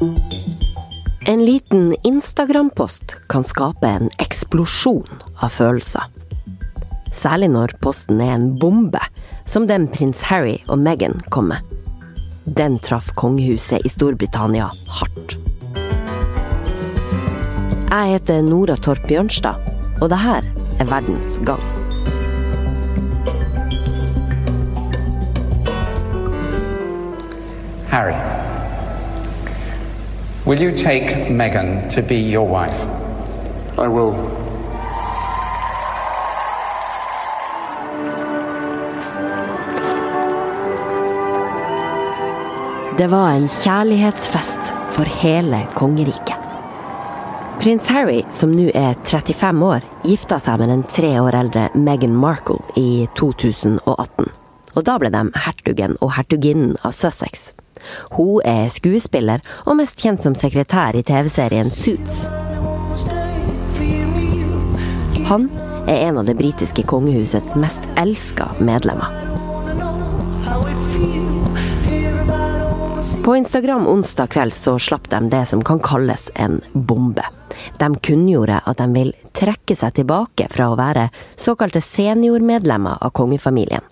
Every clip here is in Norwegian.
En liten Instagram-post kan skape en eksplosjon av følelser. Særlig når posten er en bombe, som den prins Harry og Meghan kom med. Den traff kongehuset i Storbritannia hardt. Jeg heter Nora Torp Bjørnstad, og det her er Verdens gang. Harry, will you take Meghan to be your wife? I will. Det var en kjærlighetsfest for hele kongeriket. Prins Harry, som nå er 35 år, gifta seg med den tre år eldre Meghan Markle i 2018. Og da ble de hertugen og hertuginnen av Sussex. Hun er skuespiller og mest kjent som sekretær i TV-serien Suits. Han er en av det britiske kongehusets mest elska medlemmer. På Instagram onsdag kveld så slapp de det som kan kalles en bombe. De kunngjorde at de vil trekke seg tilbake fra å være såkalte seniormedlemmer av kongefamilien.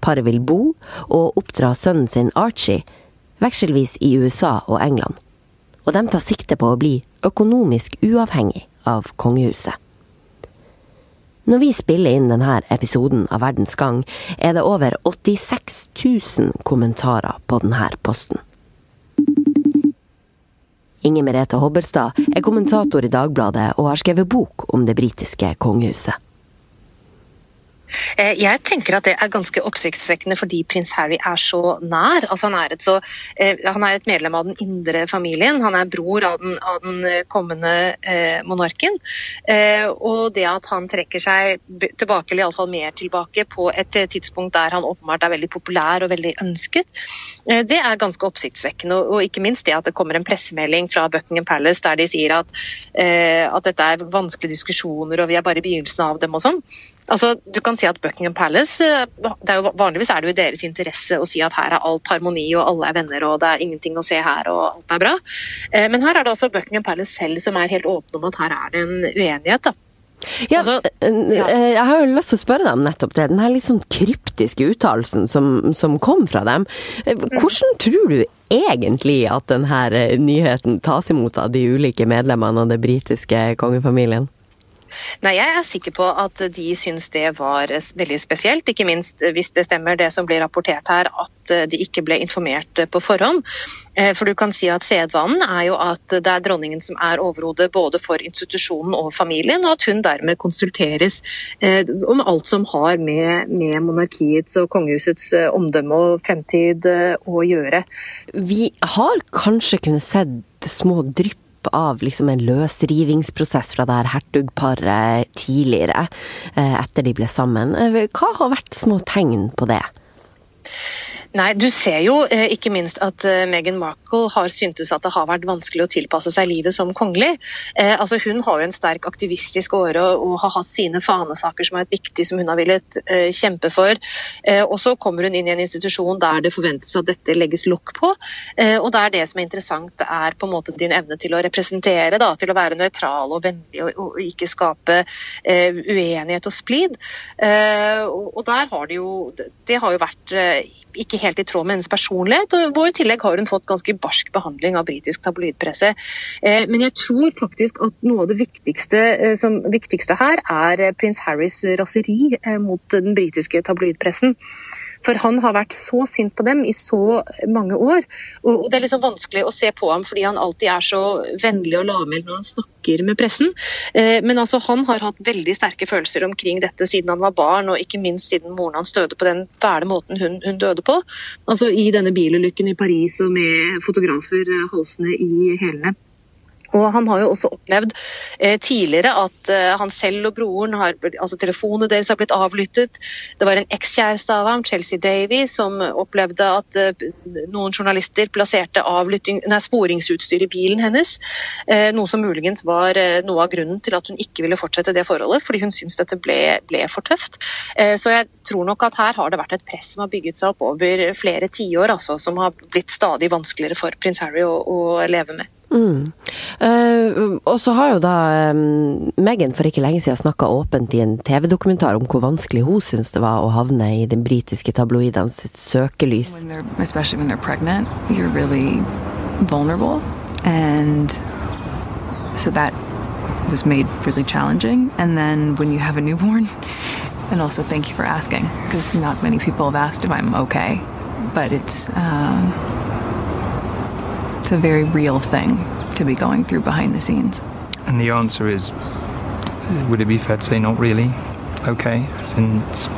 Paret vil bo og oppdra sønnen sin Archie vekselvis i USA og England. Og de tar sikte på å bli økonomisk uavhengig av kongehuset. Når vi spiller inn denne episoden av Verdens gang, er det over 86 000 kommentarer på denne posten. Inger Merete Hobbelstad er kommentator i Dagbladet og har skrevet bok om det britiske kongehuset. Eh, jeg tenker at det er ganske oppsiktsvekkende fordi prins Harry er så nær. Altså han, er så, eh, han, er et medlem av den indre familien. Han er bror av den, av den kommende eh, monarken. Eh, og det at han trekker seg tilbake, eller iallfall mer tilbake, på et tidspunkt der han åpenbart er veldig populær og veldig ønsket, det er ganske oppsiktsvekkende. Og, ikke minst det at det kommer en pressemelding fra Buckingham Palace der de sier at, at dette er vanskelige diskusjoner og vi er bare i begynnelsen av dem og sånn. Altså, du kan si at Buckingham Palace eh, er jo, Vanligvis er det jo i deres interesse å si at her er alt harmoni og alle er venner og det er ingenting å se her og alt er bra. Eh, men her er det altså Buckingham Palace selv som er helt åpne om at her er det en uenighet. da. Ja, altså. Eh, jeg har jo lyst til å spørre deg om nettopp det. Den her litt sånn kryptiske uttalelsen som, som, kom fra dem. Hvordan tror du egentlig at denne nyheten tas imot av de ulike medlemmene av det britiske kongefamilien? Nei, Jeg er sikker på at de syns det var veldig spesielt. Ikke minst hvis det stemmer det som blir rapportert her, at de ikke ble informert på forhånd. Eh, for du kan si at Sedvanen er jo at det er dronningen som er overhodet både for institusjonen og familien, og at hun dermed konsulteres eh, om alt som har med, med monarkiets og kongehusets eh, omdømme og fremtid å gjøre. Vi har kanskje kunnet sett små drypp av liksom en løsrivingsprosess fra det her hertugparet tidligere, eh, etter de ble sammen. Eh, hva har vært små tegn på det? Nei, Du ser jo eh, ikke minst at eh, Meghan Markle har syntes at det har vært vanskelig å tilpasse seg livet som kongelig. Eh, altså Hun har jo en sterk aktivistisk åre og har hatt sine fanesaker som er viktig, som hun har villet kjempe for. Og Så kommer hun inn i en institusjon der det forventes at dette legges lokk på. Og der det som er interessant, er på en måte din evne til å representere, da, til å være nøytral og vennlig og, ikke skape uenighet og splid. Og, der har det jo Det har jo vært ikke helt i tråd med hennes personlighet. Og i tillegg har hun fått ganske barsk behandling av britisk tabloidpresse. Eh, men jeg tror faktisk at noe av det viktigste, eh, som, viktigste her er eh, prins Harrys raseri mot den britiske tabloidpressen. For han har vært så sint på dem i så mange år. Og det er liksom vanskelig å se på ham fordi han alltid er så vennlig og lavmælt når han snakker med pressen. Eh, men altså, han har hatt veldig sterke følelser omkring dette siden han var barn, og ikke minst siden moren hans døde på den fæle måten hun, hun døde på. Altså i denne bilulykken i Paris og med fotografer halsende i hælene. Og Han har jo også opplevd eh, tidligere at eh, han selv og broren har, altså telefonene deres har blitt avlyttet. Det var en ekskjæreste av ham, Chelsea Davy, som opplevde at eh, noen journalister plasserte nei, sporingsutstyr i bilen hennes. Eh, noe som muligens var eh, noe av grunnen til at hun ikke ville fortsette det forholdet, fordi hun syntes dette ble, ble for tøft. Eh, så jeg tror nok at her har det vært et press som har bygget seg opp over flere tiår, altså, som har blitt stadig vanskeligere for prins Harry å, å leve med. Mm. Uh, og så har jo da um, Meghan for ikke lenge siden snakka åpent i en TV-dokumentar om hvor vanskelig hun syns det var å havne i den britiske tabloidene sitt søkelys. Pregnant, really. And was made really challenging. And then when you have a newborn, and also thank you for asking, because not many people have asked if I'm okay. But it's. Um, it's a very real thing to be going through behind the scenes. And the answer is would it be fair to say not really okay? Since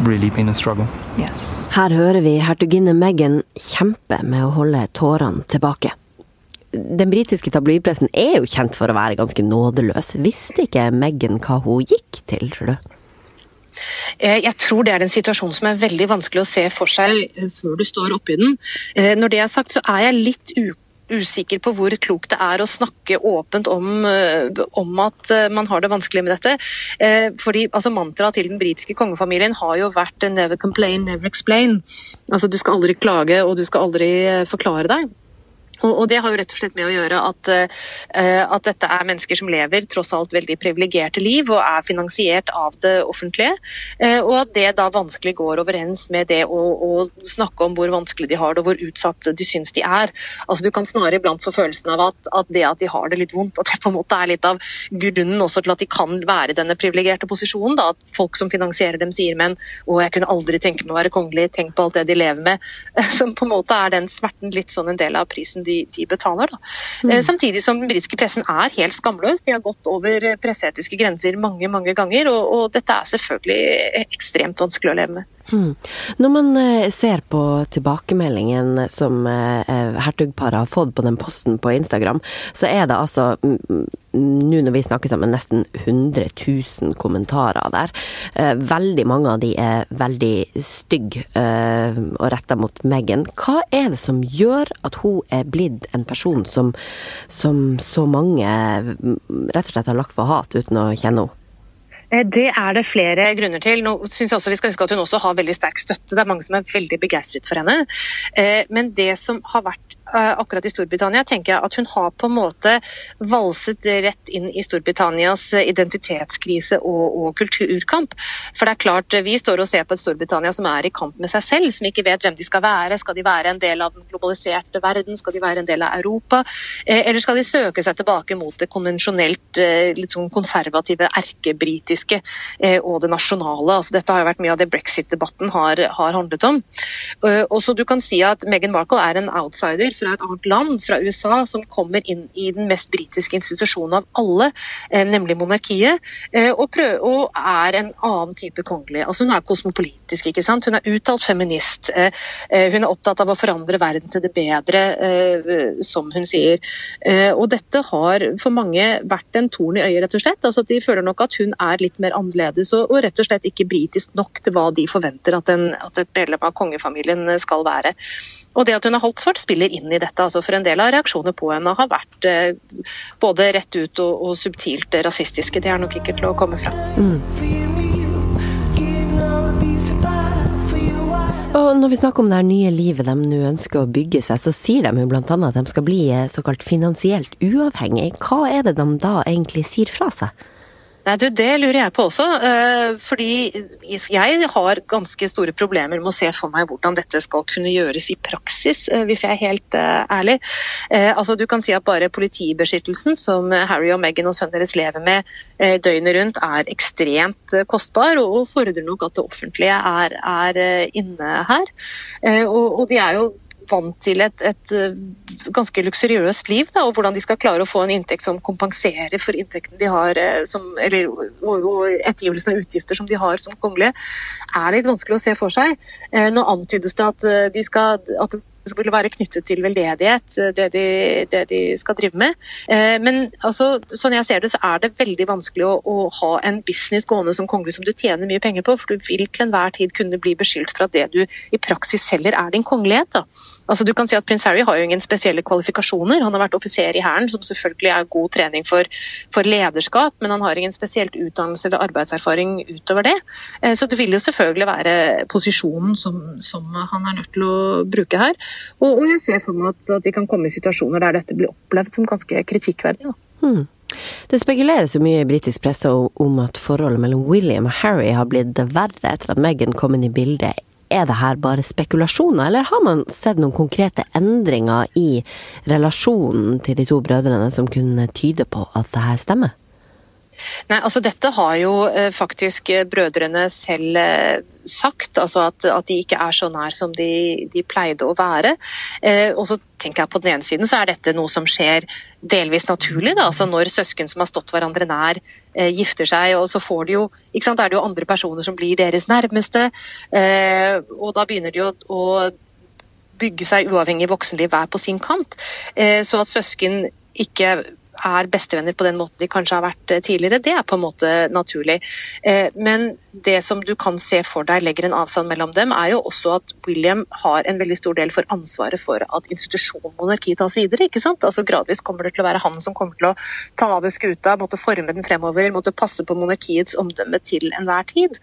really been a struggle. Yes. Her hører vi hertuginne Meghan kjempe med å holde tårene tilbake. Den britiske tabloidpressen er jo kjent for å være ganske nådeløs. Visste ikke Meghan hva hun gikk til, tror du? Eh, jeg tror det er en situasjon som er veldig vanskelig å se for seg eh, før du står oppi den. Eh, når det er sagt, så er jeg litt usikker på hvor klokt det er å snakke åpent om, om, at man har det vanskelig med dette. Fordi altså, Mantraet til den britiske kongefamilien har jo vært 'never complain, never explain'. Altså Du skal aldri klage og du skal aldri forklare deg. Og, Det har jo rett og slett med å gjøre at, uh, at dette er mennesker som lever tross alt veldig privilegerte liv og er finansiert av det offentlige. Uh, og at det da vanskelig går overens med det å, å, snakke om hvor vanskelig de har det og hvor utsatt de syns de er. Altså Du kan snarere iblant få følelsen av at, at, det at de har det litt vondt, at det på en måte er litt av grunnen også til at de kan være i denne privilegerte posisjonen. da, At folk som finansierer dem sier men å jeg kunne aldri tenke meg å være kongelig, tenk på alt det de lever med. Som på en måte er den smerten litt sånn en del av prisen de de, de betaler. Mm. Eh, samtidig som den britiske pressen er helt skamløs. De har gått over presseetiske grenser mange mange ganger, og, og dette er selvfølgelig ekstremt vanskelig å leve med. Hmm. Når man eh, ser på tilbakemeldingen som eh, hertugparet har fått på den posten på Instagram, så er det altså nå når vi snakker sammen, nesten 100 000 kommentarer der. Eh, veldig mange av de er veldig stygge og retta mot Meghan. Hva er det som gjør at hun er blitt en person som, som så mange rett og slett har lagt for hat uten å kjenne henne? Eh, det er det flere grunner til. Nå synes jeg også Vi skal huske at hun også har veldig sterk støtte. Det er mange som er veldig begeistret for henne. Eh, men det som har vært akkurat i Storbritannia, tenker jeg at hun har på en måte valset rett inn i Storbritannias eh, identitetskrise og, og, kulturkamp. For det er klart, Vi står og ser på et Storbritannia som er i kamp med seg selv, som ikke vet hvem de skal være. Skal de være en del av den globaliserte verden, skal de være en del av Europa? Eh, eller skal de søke seg tilbake mot det konvensjonelt litt sånn konservative, erkebritiske og det nasjonale? Altså, dette har jo vært mye av det brexit-debatten har, har handlet om. Og så du kan si at Meghan Markle er en outsider fra et annet land, fra USA, som kommer inn i den mest britiske institusjonen av alle, eh, nemlig monarkiet, eh, og, prøver, og er en annen type kongelig. Altså Hun er kosmopolitisk, ikke sant? hun er uttalt feminist. Eh, hun er opptatt av å forandre verden til det bedre, som hun sier. Og dette har for mange vært en torn i øyet, rett og slett. Altså De føler nok at hun er litt mer annerledes og, rett og slett ikke britisk nok til hva de forventer at, en, at et medlem av kongefamilien skal være. Og det at hun er halvt svart, spiller inn i dette. altså For en del av reaksjonene på henne har vært eh, både rett ut og, og, subtilt rasistiske. Det er nok ikke til å komme fra. Mm. Og når vi snakker om det nye livet de nå ønsker å bygge seg, så sier de jo bl.a. at de skal bli eh, såkalt finansielt uavhengig. Hva er det de da egentlig sier fra seg? Nei, du, Det lurer jeg på også. Eh, fordi jeg har ganske store problemer med å se for meg hvordan dette skal kunne gjøres i praksis, eh, hvis jeg er helt eh, ærlig. Altså, Du kan si at bare politibeskyttelsen som Harry og Meghan og sønnen deres lever med døgnet rundt, er ekstremt kostbar, og fordrer nok at det offentlige er, er inne her. Og, og de er jo vant til et, et eh, ganske luksuriøst liv, da, og hvordan de skal klare å få en inntekt som kompenserer for inntekten de har, eh, som, eller, og, og ettergivelsen av utgifter som de har som kongelige, er litt vanskelig å se for seg. Eh, nå antydes det at, de skal, at vil være knyttet til veldedighet, det de, det de skal drive med. Eh, men altså, sånn jeg ser det, så er det veldig vanskelig å, å, ha en business gående som kongelig som du tjener mye penger på, for du vil til enhver tid kunne bli beskyldt for at det du i praksis selger, er din kongelighet. Da. Altså, du kan si at Prins Harry har jo ingen spesielle kvalifikasjoner. Han har vært offiser i Hæren, som selvfølgelig er god trening for, for, lederskap, men han har ingen spesielt utdannelse eller arbeidserfaring utover det. Eh, så det vil jo selvfølgelig være posisjonen som, som han er nødt til å bruke her. Og, og jeg ser for meg at, at, de kan komme i situasjoner der dette blir opplevd som ganske kritikkverdig. Hmm. Det spekuleres jo mye i britisk presse om at forholdet mellom William og Harry har blitt verre etter at Meghan kom inn i bildet. Er det her bare spekulasjoner, eller har man sett noen konkrete endringer i relasjonen til de to brødrene som kunne tyde på at det her stemmer? Nei, altså Dette har jo eh, faktisk eh, brødrene selv eh, sagt, altså at, at, de ikke er så nær som de, de pleide å være. Eh, og så tenker jeg På den ene siden så er dette noe som skjer delvis naturlig. Da. altså Når søsken som har stått hverandre nær, eh, gifter seg, og så får de jo, ikke sant, er det jo andre personer som blir deres nærmeste. Eh, og da begynner de å, å bygge seg uavhengig voksenliv hver på sin kant. så at søsken ikke er bestevenner på den måten de kanskje har vært eh, tidligere, det er på en måte naturlig. Eh, men det som du kan se for deg legger en avstand mellom dem, er jo også at William har en veldig stor del for ansvaret for at institusjonen monarki tas videre. ikke sant? Altså Gradvis kommer det til å være han som kommer til å ta over skuta, måtte forme den fremover, måtte passe på monarkiets omdømme til enhver tid.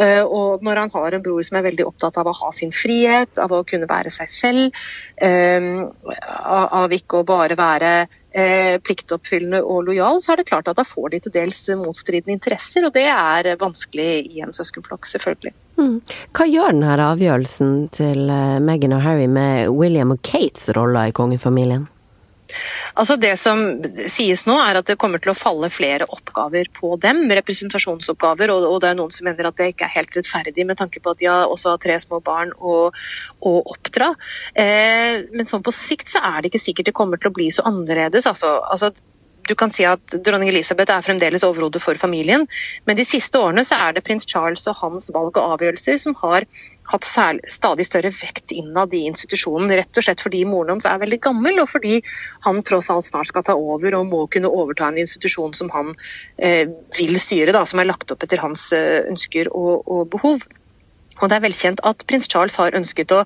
Eh, og når han har en bror som er veldig opptatt av å ha sin frihet, av å kunne være seg selv, av ikke å bare være pliktoppfyllende og lojal, så er det klart at da får de til dels motstridende interesser, og det er vanskelig i en søskenflokk, selvfølgelig. Mm. Hva gjør denne avgjørelsen til eh, Meghan og Harry med William og Kates roller i kongefamilien? Altså Det som sies nå, er at det kommer til å falle flere oppgaver på dem. Representasjonsoppgaver, og, og det er noen som mener at det ikke er helt rettferdig med tanke på at de har også har tre små barn å, oppdra. Eh, men sånn på sikt så er det ikke sikkert det kommer til å bli så annerledes. altså, altså du kan si at dronning Elisabeth er fremdeles overhodet for familien, men de siste årene så er det prins Charles og hans valg og avgjørelser som har hatt stadig større vekt innad i institusjonen. Rett og slett fordi moren hans er veldig gammel, og fordi han tross alt snart skal ta over og må kunne overta en institusjon som han eh, vil styre, da, som er lagt opp etter hans eh, ønsker og, og behov. Og det er velkjent at prins Charles har ønsket å,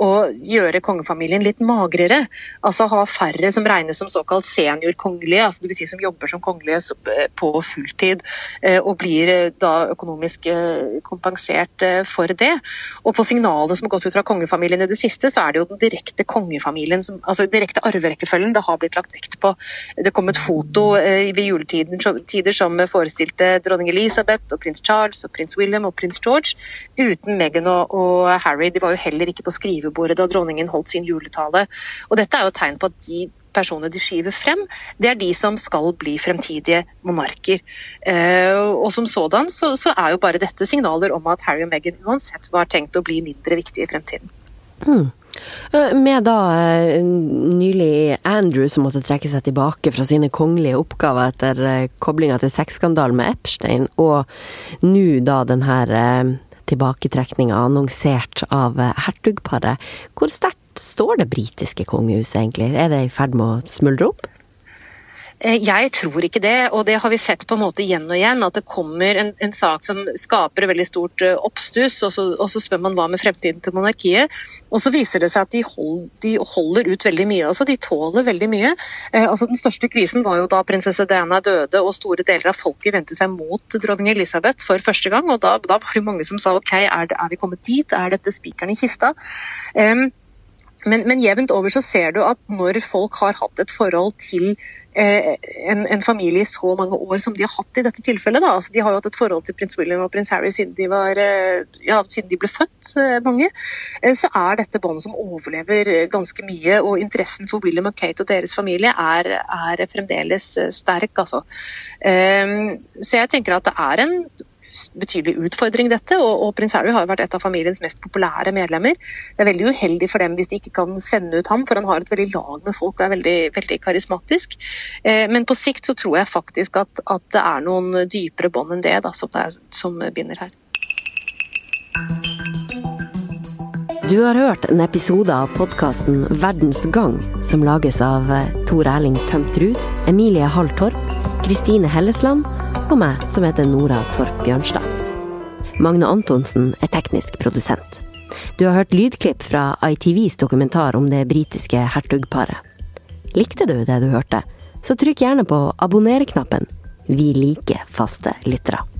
å gjøre kongefamilien litt magrere. Altså ha færre som regnes som såkalt seniorkongelige, altså dvs. Si som jobber som kongelige eh, på fulltid. Eh, og blir eh, da økonomisk kompensert for det. Og på signalene som har gått ut fra kongefamilien i det siste, så er det jo den direkte kongefamilien, som, altså direkte arverekkefølgen, det har blitt lagt vekt på. Det kom et foto ved juletider som forestilte dronning Elisabeth og prins Charles og prins William og prins George uten Meghan og, og, Harry de var jo heller ikke på skrivebordet da dronningen holdt sin juletale. Og dette er jo et tegn på at de personene de skyver frem, det er de som skal bli fremtidige monarker. Eh, og som sådan så, så, er jo bare dette signaler om at Harry og Meghan uansett var tenkt å bli mindre viktige i fremtiden. Mm. Med da eh, nylig Andrew som måtte trekke seg tilbake fra sine kongelige oppgaver etter koblinga til sexskandalen med Epstein, og nå da den her tilbaketrekninga annonsert av hertugparet. Hvor sterkt står det britiske kongehuset egentlig? Er det i ferd med å smuldre opp? Eh, jeg tror ikke det, og det har vi sett på en måte igjen og igjen. At det kommer en, en sak som skaper veldig stort uh, oppstuss, og, og, så spør man hva med fremtiden til monarkiet. Og så viser det seg at de, hold, de holder ut veldig mye. altså De tåler veldig mye. Eh, altså Den største krisen var jo da prinsesse Diana døde og store deler av folket vendte seg mot dronning Elisabeth for første gang. og Da, da var det mange som sa ok, er, det, er vi kommet dit? Er dette spikeren i kista? Um, men, men jevnt over så ser du at når folk har hatt et forhold til Eh, en, en, familie i så mange år som de har hatt i dette tilfellet. Altså, de har jo hatt et forhold til prins William og prins Harry siden de, var, eh, ja, siden de ble født, eh, mange. Så er dette bånd som overlever ganske mye, og interessen for William og Kate og deres familie er, er fremdeles sterk. Altså. Så jeg tenker at det er en betydelig utfordring, dette. Og, og, prins Harry har jo vært et av familiens mest populære medlemmer. Det er veldig uheldig for dem hvis de ikke kan sende ut ham, for han har et veldig lag med folk og er veldig, veldig karismatisk. Eh, men på sikt så tror jeg faktisk at, at det er noen dypere bånd enn det, da, som, det er, som binder her. Du har hørt en episode av podkasten Verdens gang, som lages av eh, Tor Erling Tømt Ruud, Emilie Halltorp, Kristine Hellesland og meg, som heter Nora Torp Bjørnstad. Magne Antonsen er teknisk produsent. Du har hørt lydklipp fra ITVs dokumentar om det britiske hertugparet. Likte du det du hørte? Så trykk gjerne på abonner-knappen. Vi liker faste lyttere.